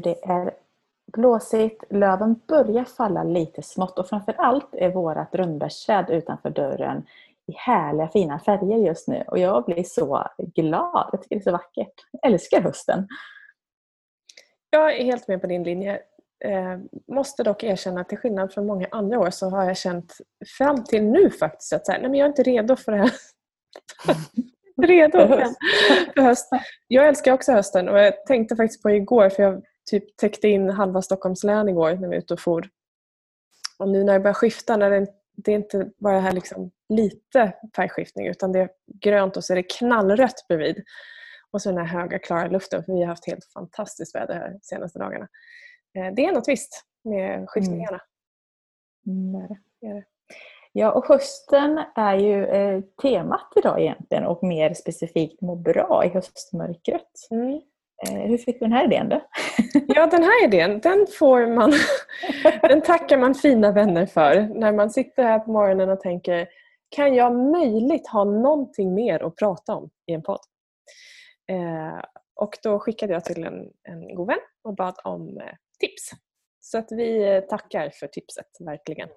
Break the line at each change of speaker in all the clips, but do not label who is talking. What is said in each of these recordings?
Du, det är blåsigt, löven börjar falla lite smått och framförallt är vårat rönnbärsträd utanför dörren i härliga fina färger just nu och jag blir så glad. Jag tycker det är så vackert. Jag älskar hösten.
Jag är helt med på din linje. Eh, måste dock erkänna att till skillnad från många andra år så har jag känt fram till nu faktiskt att så här, nej, men jag är inte redo för det här. redo för höst. Jag älskar också hösten och jag tänkte faktiskt på igår för jag typ täckte in halva Stockholms län igår när vi var ute och for. Och nu när det börjar skifta, när det, det är inte bara här liksom lite färgskiftning utan det är grönt och så är det knallrött bredvid. Och så den här höga klara luften för vi har haft helt fantastiskt väder här de senaste dagarna. Eh, det är något visst med skiftningarna.
Mm. Mm, det är det. Ja, och hösten är ju eh, temat idag egentligen och mer specifikt må bra i höstmörkret. Mm. Eh, hur fick du den här idén då?
ja, den här idén den får man, den tackar man fina vänner för när man sitter här på morgonen och tänker kan jag möjligt ha någonting mer att prata om i en podd? Eh, och då skickade jag till en, en god vän och bad om eh, tips. Så att vi tackar för tipset, verkligen.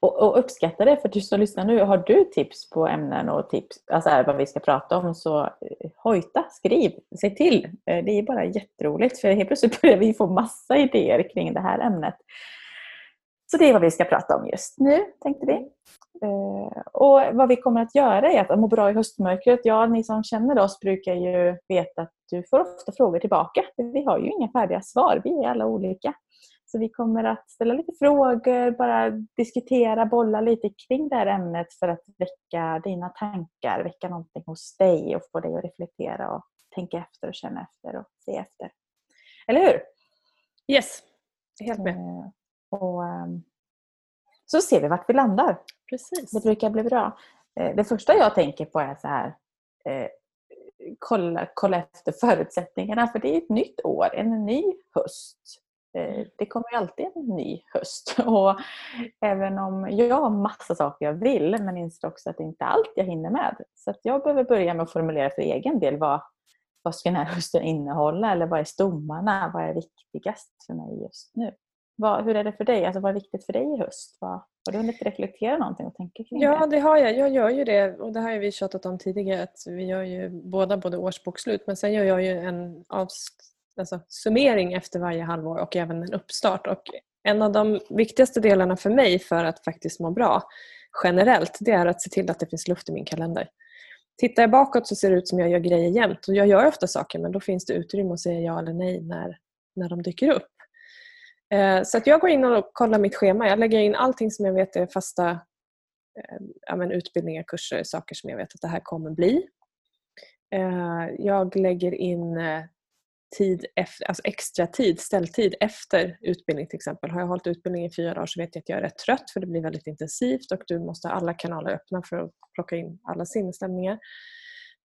Och, och uppskattar det, för du som lyssnar nu, har du tips på ämnen och tips, alltså vad vi ska prata om så eh, hojta, skriv, se till. Eh, det är bara jätteroligt för helt plötsligt börjar vi få massa idéer kring det här ämnet. Så det är vad vi ska prata om just nu, tänkte vi. Eh, och vad vi kommer att göra är att må bra i höstmörkret. Ja, ni som känner oss brukar ju veta att du får ofta frågor tillbaka. Vi har ju inga färdiga svar, vi är alla olika. Så vi kommer att ställa lite frågor, bara diskutera, bolla lite kring det här ämnet för att väcka dina tankar, väcka någonting hos dig och få dig att reflektera och tänka efter och känna efter och se efter. Eller hur?
Yes, helt med.
Eh, och, ehm, så ser vi vart vi landar.
Precis.
Det brukar bli bra. Eh, det första jag tänker på är så här eh, kolla, kolla efter förutsättningarna för det är ett nytt år, en ny höst. Eh, det kommer alltid en ny höst. Och även om jag har massa saker jag vill men inser också att det inte är allt jag hinner med. Så jag behöver börja med att formulera för egen del vad, vad ska den här hösten innehålla eller vad är stommarna? Vad är viktigast för mig just nu? Vad, hur är det för dig? Alltså, vad är viktigt för dig i höst? Vad, har du hunnit reflektera någonting och tänka kring
det? Ja, det har jag. Jag gör ju det och det har vi tjatat om tidigare att vi gör ju båda både årsbokslut men sen gör jag ju en alltså, summering efter varje halvår och även en uppstart. Och en av de viktigaste delarna för mig för att faktiskt må bra generellt det är att se till att det finns luft i min kalender. Tittar jag bakåt så ser det ut som jag gör grejer jämt och jag gör ofta saker men då finns det utrymme att säga ja eller nej när, när de dyker upp. Eh, så att jag går in och kollar mitt schema. Jag lägger in allting som jag vet är fasta eh, ja, men utbildningar, kurser, saker som jag vet att det här kommer bli. Eh, jag lägger in eh, tid efter, alltså extra tid, ställtid efter utbildning till exempel. Har jag hållit utbildning i fyra dagar så vet jag att jag är rätt trött för det blir väldigt intensivt och du måste ha alla kanaler öppna för att plocka in alla sinnesstämningar.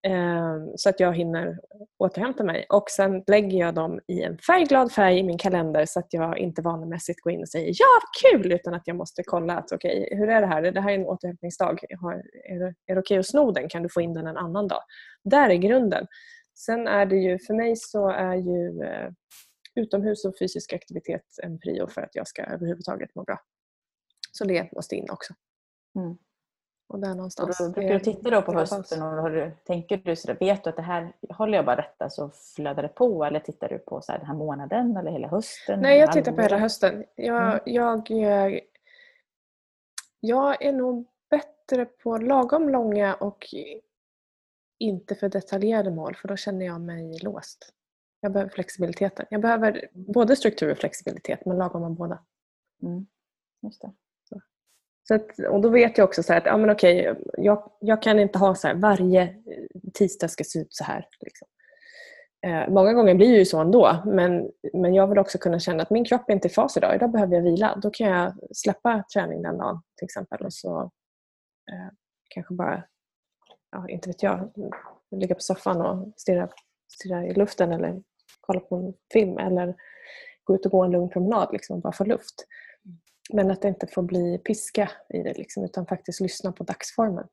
Ehm, så att jag hinner återhämta mig. Och sen lägger jag dem i en färgglad färg i min kalender så att jag inte vanemässigt går in och säger ja, kul! Utan att jag måste kolla att okej, okay, hur är det här? Det här är en återhämtningsdag. Är det, är det okej okay att sno den? Kan du få in den en annan dag? Där är grunden. Sen är det ju, för mig så är ju eh, utomhus och fysisk aktivitet en prio för att jag ska överhuvudtaget må bra. Så det måste in också. Mm.
Och där någonstans. Och då brukar du titta då på hösten och du, tänker du sådär, vet du att det här, håller jag bara detta så flödar det på eller tittar du på så här, den här månaden eller hela hösten?
Nej, jag tittar på hela hösten. Jag, mm. jag, jag, jag är nog bättre på lagom långa och inte för detaljerade mål för då känner jag mig låst. Jag behöver flexibiliteten. Jag behöver både struktur och flexibilitet men lagom av båda.
Mm. Just det.
Så att, och då vet jag också så att ja, men okej, jag, jag kan inte ha så här, varje tisdag ska se ut så här. Liksom. Eh, många gånger blir det ju så ändå men, men jag vill också kunna känna att min kropp är inte i fas idag. Idag behöver jag vila. Då kan jag släppa träning den dagen till exempel och så eh, kanske bara, ja, inte vet jag, ligga på soffan och stirra, stirra i luften eller kolla på en film eller gå ut och gå en lugn promenad liksom, och bara få luft. Men att det inte får bli piska i det liksom, utan faktiskt lyssna på dagsformen.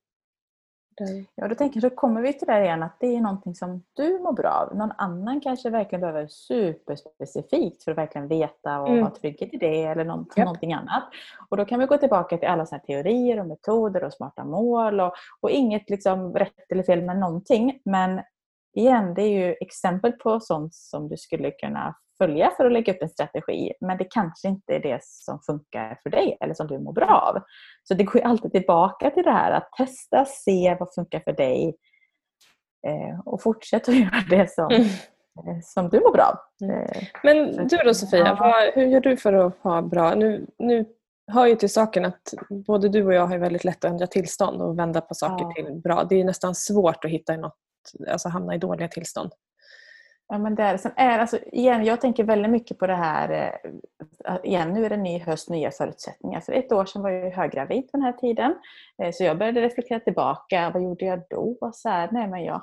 Ja, då tänker jag, så kommer vi till det igen att det är någonting som du mår bra av. Någon annan kanske verkligen behöver superspecifikt för att verkligen veta och mm. ha trygghet i det eller något, yep. någonting annat. Och då kan vi gå tillbaka till alla såna teorier och metoder och smarta mål och, och inget liksom rätt eller fel med någonting. Men igen, det är ju exempel på sånt som du skulle kunna följa för att lägga upp en strategi. Men det kanske inte är det som funkar för dig eller som du mår bra av. Så det går alltid tillbaka till det här att testa, se vad funkar för dig eh, och fortsätta att göra det som, mm. eh, som du mår bra av.
Mm. Eh, Men du då Sofia, vad, hur gör du för att ha bra... Nu, nu hör ju till saken att både du och jag har väldigt lätt att ändra tillstånd och vända på saker ja. till bra. Det är nästan svårt att hitta något, alltså hamna i dåliga tillstånd.
Ja, men det är, sen är, alltså, igen, jag tänker väldigt mycket på det här, eh, igen nu är det ny höst, nya förutsättningar. För ett år sedan var jag höggravid på den här tiden. Eh, så jag började reflektera tillbaka, vad gjorde jag då? Så här, nej, men jag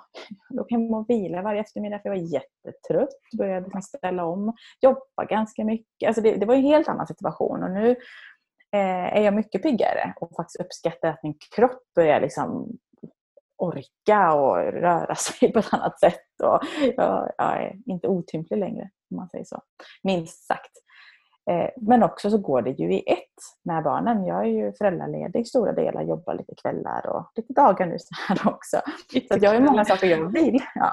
låg hemma och vilade varje eftermiddag för jag var jättetrött. Började liksom ställa om, jobba ganska mycket. Alltså det, det var en helt annan situation och nu eh, är jag mycket piggare och faktiskt uppskattar att min kropp börjar liksom orka och röra sig på ett annat sätt. Och jag, jag är inte otymplig längre, om man säger så. Minst sagt. Eh, men också så går det ju i ett med barnen. Jag är ju föräldraledig stora delar, jobbar lite kvällar och lite dagar nu så här också. Så jag har många saker jag vill. Ja,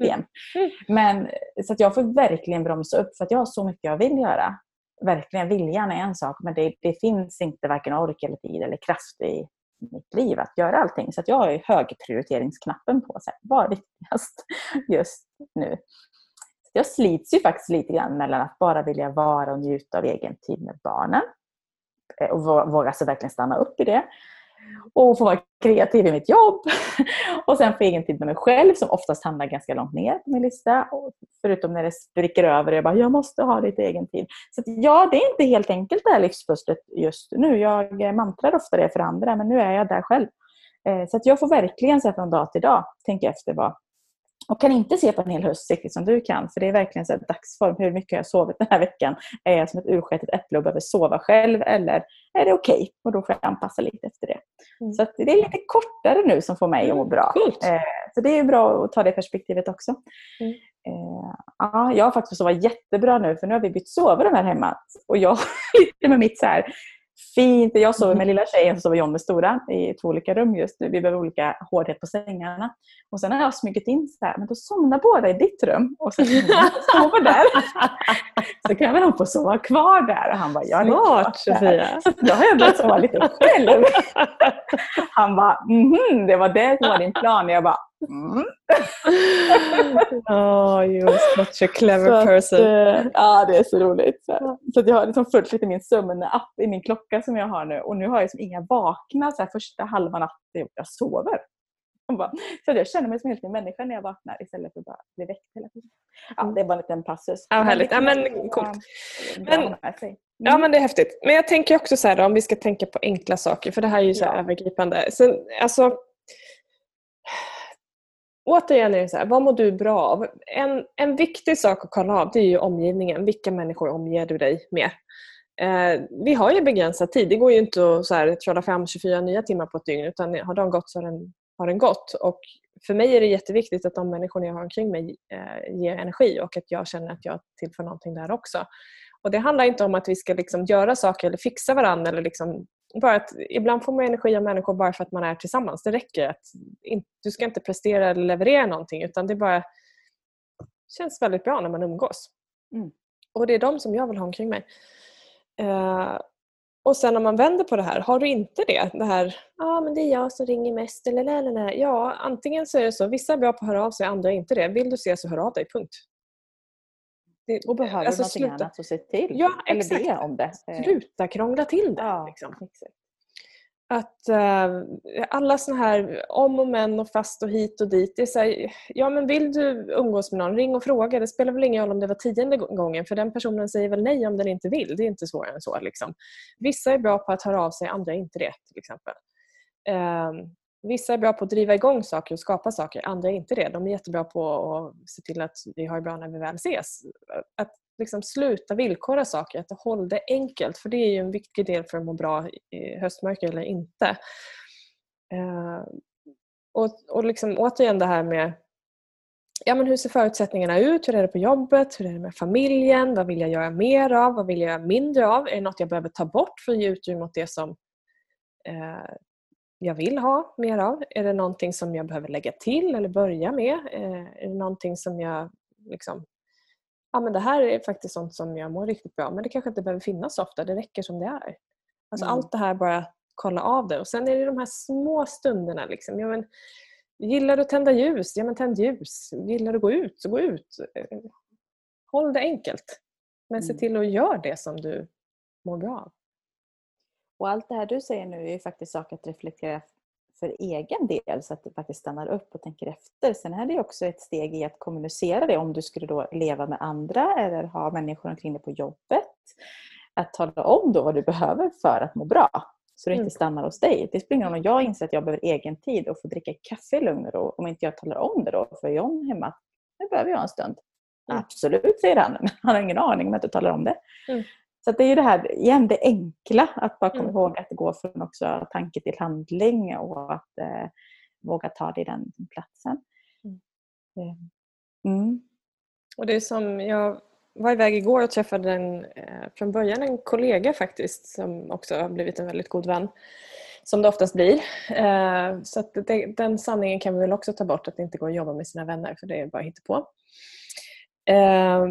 igen. Mm. Men, så att jag får verkligen bromsa upp för att jag har så mycket jag vill göra. Verkligen, viljan är en sak men det, det finns inte varken ork eller tid eller kraft i mitt liv att göra allting. Så att jag har ju högprioriteringsknappen på. Så här, vad är viktigast just nu? Jag slits ju faktiskt lite grann mellan att bara vilja vara och njuta av egen tid med barnen eh, och våga så verkligen stanna upp i det och få vara kreativ i mitt jobb. Och sen få egen tid med mig själv som oftast hamnar ganska långt ner på min lista. Förutom när det spricker över och jag bara, jag måste ha lite egen tid. Så ja, det är inte helt enkelt det här livspusslet just nu. Jag eh, mantrar ofta det för andra, men nu är jag där själv. Eh, så att jag får verkligen så från dag till dag tänka efter vad, och kan inte se på en hel höst riktigt som du kan. För det är verkligen så dagsform. Hur mycket jag har sovit den här veckan. Är jag som ett urskätet äpple och behöver sova själv eller är det okej? Okay? Och då får jag anpassa lite efter det. Mm. Så det är lite kortare nu som får mig att må bra.
Mm,
eh, så det är bra att ta det perspektivet också. Mm. Eh, ja, jag har faktiskt sovit jättebra nu för nu har vi bytt sovrum här hemma. Och jag lite med mitt så här fint. Jag sover med lilla tjejen, så sover John med stora i två olika rum just nu. Vi behöver olika hårdhet på sängarna. Och sen har jag smugit in så här, men då somnar båda i ditt rum och så sover där. så kan väl hon få sova kvar där. Och han bara, ja,
Smart Sofia!
Så då har jag börjat sova lite själv. han bara, mhm, det var det som var din plan. Jag bara, Mm.
oh, you're such a clever
så
person. Att,
eh, ja, det är så roligt. Så, så att jag har liksom följt lite min sömnapp i min klocka som jag har nu. Och nu har jag liksom inga vakna så här, första halva natten. Jag sover. Bara, så jag känner mig som en helt ny människa när jag vaknar istället för att bara bli väckt hela tiden. Ja, det är bara en liten passus.
Ja, härligt. Ja, men, coolt. Men, Ja men det är häftigt. Men jag tänker också så här då, om vi ska tänka på enkla saker för det här är ju så ja. övergripande. Så, alltså, återigen är det så här, vad mår du bra av? En, en viktig sak att kolla av det är ju omgivningen. Vilka människor omger du dig med? Eh, vi har ju begränsad tid. Det går ju inte att så här, trolla fram 24 nya timmar på ett dygn utan har de gått så har den, har den gått. Och för mig är det jätteviktigt att de människor jag har omkring mig eh, ger energi och att jag känner att jag tillför någonting där också. Och Det handlar inte om att vi ska liksom göra saker eller fixa varandra eller liksom bara att ibland får man energi av människor bara för att man är tillsammans. Det räcker. Att du ska inte prestera eller leverera någonting utan det bara känns väldigt bra när man umgås. Mm. Och det är de som jag vill ha omkring mig. Uh, och sen om man vänder på det här, har du inte det? Det här, ja ah, men det är jag som ringer mest eller lälala. Ja, antingen så är det så, vissa är bra på att höra av sig, andra är inte det. Vill du se så hör av dig, punkt.
Det, och behöver alltså, någonting sluta. annat så se till.
Ja, exakt. Eller be om det. Sluta krångla till det. Ja, liksom. Att uh, alla såna här om och men och fast och hit och dit. Det är så här, ja men vill du umgås med någon, ring och fråga. Det spelar väl ingen roll om det var tionde gången för den personen säger väl nej om den inte vill. Det är inte svårare än så. Liksom. Vissa är bra på att höra av sig, andra är inte det till exempel. Uh, Vissa är bra på att driva igång saker och skapa saker, andra är inte det. De är jättebra på att se till att vi har det bra när vi väl ses. Att liksom sluta villkora saker, att hålla det enkelt. För det är ju en viktig del för att må bra i höstmörker eller inte. Eh, och, och liksom, återigen det här med ja, men hur ser förutsättningarna ut? Hur är det på jobbet? Hur är det med familjen? Vad vill jag göra mer av? Vad vill jag göra mindre av? Är det något jag behöver ta bort för att ge utrymme åt det som eh, jag vill ha mer av? Är det någonting som jag behöver lägga till eller börja med? Eh, är det någonting som jag liksom, ja men det här är faktiskt sånt som jag mår riktigt bra men det kanske inte behöver finnas så ofta, det räcker som det är. Alltså mm. allt det här bara kolla av det och sen är det de här små stunderna. Liksom. Ja, men, gillar du att tända ljus? Ja men tänd ljus. Gillar du att gå ut? Så gå ut. Håll det enkelt. Men se mm. till att göra det som du mår bra av.
Och allt det här du säger nu är ju faktiskt saker att reflektera för egen del så att du faktiskt stannar upp och tänker efter. Sen är det också ett steg i att kommunicera det om du skulle då leva med andra eller ha människor omkring dig på jobbet. Att tala om då vad du behöver för att må bra. Så det inte mm. stannar hos dig. Det spelar ingen roll om jag inser att jag behöver egen tid och få dricka kaffe i lugn och ro. Om inte jag talar om det då för John hemma. Nu behöver jag en stund. Mm. Absolut, säger han. Men han har ingen aning om att du talar om det. Mm. Så det är ju det här, igen, det enkla. Att bara komma mm. ihåg att det går från också tanke till handling och att eh, våga ta det i den platsen. Mm.
Eh, mm. Och det är som jag var iväg igår och träffade en, eh, från början en kollega faktiskt som också har blivit en väldigt god vän. Som det oftast blir. Eh, så det, den sanningen kan vi väl också ta bort att det inte går att jobba med sina vänner för det är bara på. Eh,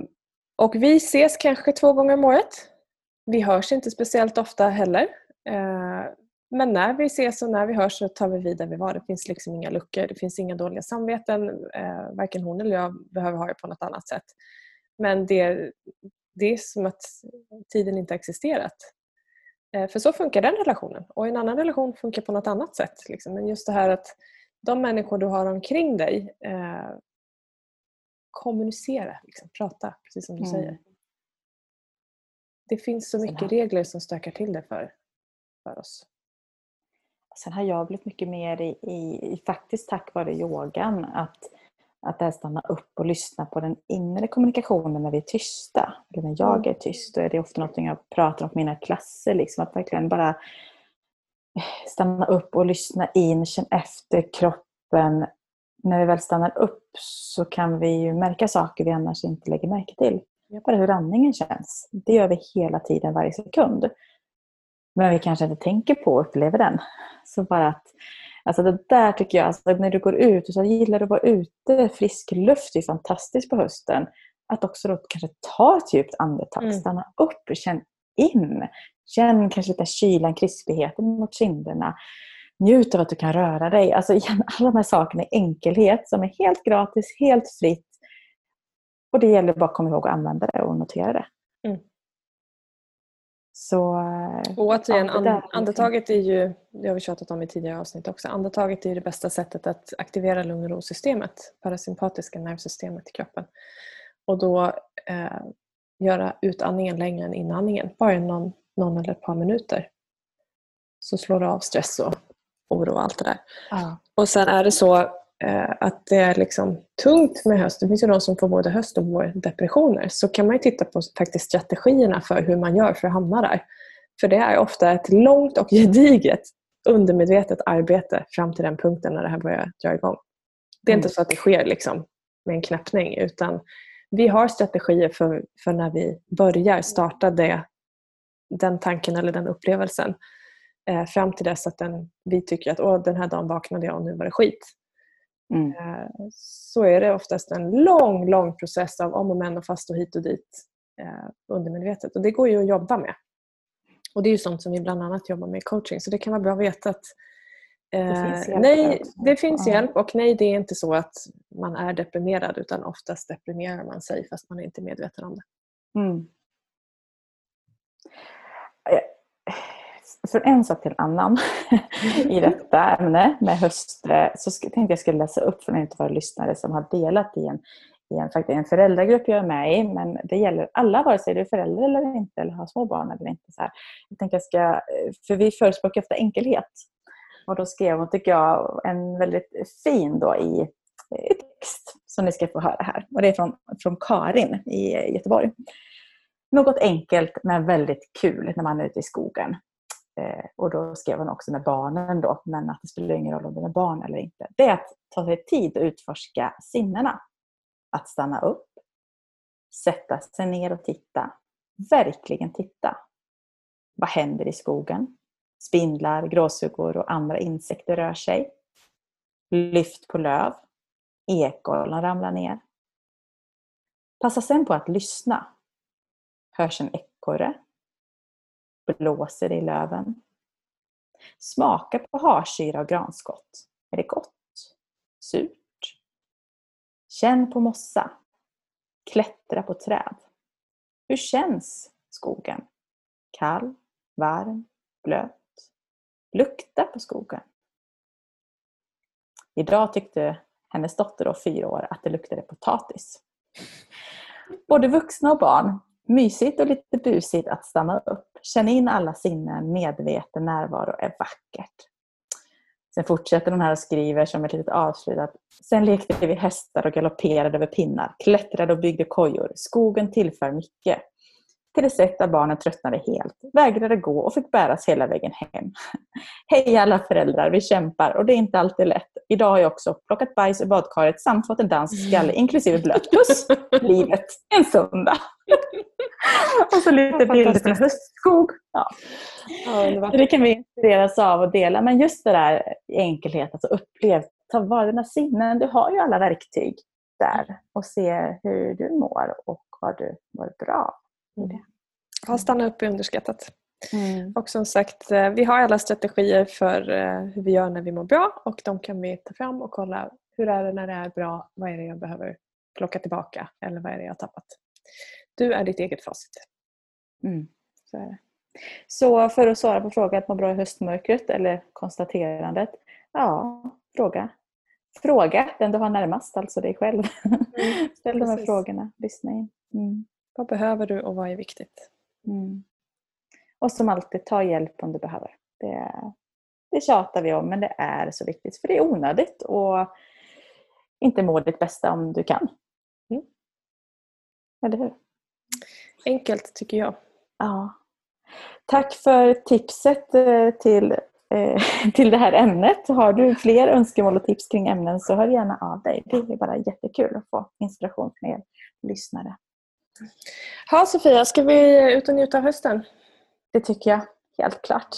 och vi ses kanske två gånger om året. Vi hörs inte speciellt ofta heller. Eh, men när vi ses och när vi hörs så tar vi vid där vi var. Det finns liksom inga luckor, det finns inga dåliga samveten. Eh, varken hon eller jag behöver ha det på något annat sätt. Men det, det är som att tiden inte existerat. Eh, för så funkar den relationen. Och en annan relation funkar på något annat sätt. Liksom. Men just det här att de människor du har omkring dig eh, kommunicera, liksom, prata, precis som du mm. säger. Det finns så mycket regler som stökar till det för, för oss.
Sen har jag blivit mycket mer i, i, faktiskt tack vare yogan, att att där stanna upp och lyssna på den inre kommunikationen när vi är tysta. Eller när jag är tyst. Då är det ofta något jag pratar om på mina klasser. Liksom, att verkligen bara stanna upp och lyssna in, känna efter kroppen. När vi väl stannar upp så kan vi ju märka saker vi annars inte lägger märke till. Bara hur andningen känns. Det gör vi hela tiden, varje sekund. Men vi kanske inte tänker på och upplever den. Så bara att Alltså det där tycker jag, alltså när du går ut och så gillar du att vara ute, frisk luft är fantastiskt på hösten. Att också då kanske ta ett djupt andetag, mm. stanna upp, känn in. Känn kanske lite kylan, krispigheten mot kinderna. Njut av att du kan röra dig. Alltså igen, alla de här sakerna i enkelhet som är helt gratis, helt fritt. Och det gäller bara att komma ihåg att använda det och notera det. Mm. Så,
och återigen, ja, andetaget är ju, det har vi tjatat om i tidigare avsnitt också, andetaget är det bästa sättet att aktivera lugn och ro-systemet, parasympatiska nervsystemet i kroppen. Och då eh, göra utandningen längre än inandningen, bara någon, någon eller ett par minuter. Så slår det av stress och oro och allt det där. Ja. Och sen är det så att det är liksom tungt med höst. Det finns ju de som får både höst och vårdepressioner. Så kan man titta på faktiskt strategierna för hur man gör för att hamna där. För det är ofta ett långt och gediget undermedvetet arbete fram till den punkten när det här börjar dra igång. Det är mm. inte så att det sker liksom med en knäppning utan vi har strategier för, för när vi börjar starta det, den tanken eller den upplevelsen eh, fram till dess att den, vi tycker att Åh, den här dagen vaknade jag och nu var det skit. Mm. Eh, så är det oftast en lång, lång process av om och men och fast och hit och dit eh, undermedvetet. Och det går ju att jobba med. Och det är ju sånt som vi bland annat jobbar med i coaching. Så det kan vara bra att veta att eh, det hjälp, nej, det finns hjälp och nej, det är inte så att man är deprimerad utan oftast deprimerar man sig fast man är inte medveten om det. Mm
från en sak till en annan i detta ämne med höst så tänkte jag skulle läsa upp från en av våra lyssnare som har delat i en, i en, faktiskt en föräldragrupp jag är med i. Men det gäller alla, vare sig du är förälder eller inte eller har små barn eller inte. Så här. Jag tänkte jag ska, för vi förespråkar ofta enkelhet. Och då skrev hon, tycker jag, en väldigt fin då i text som ni ska få höra här. Och det är från, från Karin i Göteborg. Något enkelt men väldigt kul när man är ute i skogen eh, och då skrev hon också med barnen då, men att det spelar ingen roll om det är med barn eller inte. Det är att ta sig tid att utforska sinnena. Att stanna upp, sätta sig ner och titta. Verkligen titta. Vad händer i skogen? Spindlar, gråsuggor och andra insekter rör sig. Lyft på löv. Ekollon ramlar ner. Passa sen på att lyssna. Hörs en ekorre? Blåser det i löven? Smaka på harsyra och granskott. Är det gott? Surt? Känn på mossa. Klättra på träd. Hur känns skogen? Kall? Varm? Blöt? Lukta på skogen. Idag tyckte hennes dotter, då, fyra år, att det luktade potatis. Både vuxna och barn. Mysigt och lite busigt att stanna upp. Känn in alla sinnen, medveten närvaro är vackert. Sen fortsätter hon här och skriver som ett litet avslut att Sen lekte vi hästar och galopperade över pinnar, klättrade och byggde kojor. Skogen tillför mycket till det sätt där barnen tröttnade helt, vägrade gå och fick bäras hela vägen hem. Hej alla föräldrar, vi kämpar och det är inte alltid lätt. Idag har jag också plockat bajs ur badkaret samt fått en dansk skalle inklusive blöt. Puss! Livet en söndag. och så lite bilder från höstskog. Ja. Ja, det kan vi inspireras av och dela. Men just det där enkelhet, alltså upplev, ta vara dina sinnen. Du har ju alla verktyg där och se hur du mår och vad du mår bra
Mm. Ja, stanna upp är underskattat. Mm. Och som sagt, eh, vi har alla strategier för eh, hur vi gör när vi mår bra och de kan vi ta fram och kolla hur är det när det är bra, vad är det jag behöver plocka tillbaka eller vad är det jag har tappat. Du är ditt eget facit.
Mm. Så, är det. Så för att svara på frågan att må bra i höstmörkret eller konstaterandet. Ja, fråga. Fråga den du har närmast, alltså dig själv. Mm, Ställ de här frågorna, lyssna in.
Mm. Vad behöver du och vad är viktigt? Mm.
Och som alltid, ta hjälp om du behöver. Det, det tjatar vi om, men det är så viktigt. För det är onödigt och inte må ditt bästa om du kan. Mm. Eller hur?
Enkelt tycker jag.
Ja. Tack för tipset eh, till, eh, till det här ämnet. Har du fler önskemål och tips kring ämnen så hör gärna av dig. Det är bara jättekul att få inspiration från er lyssnare.
Ja, Sofia, ska vi ut och njuta av hösten?
Det tycker jag, helt klart.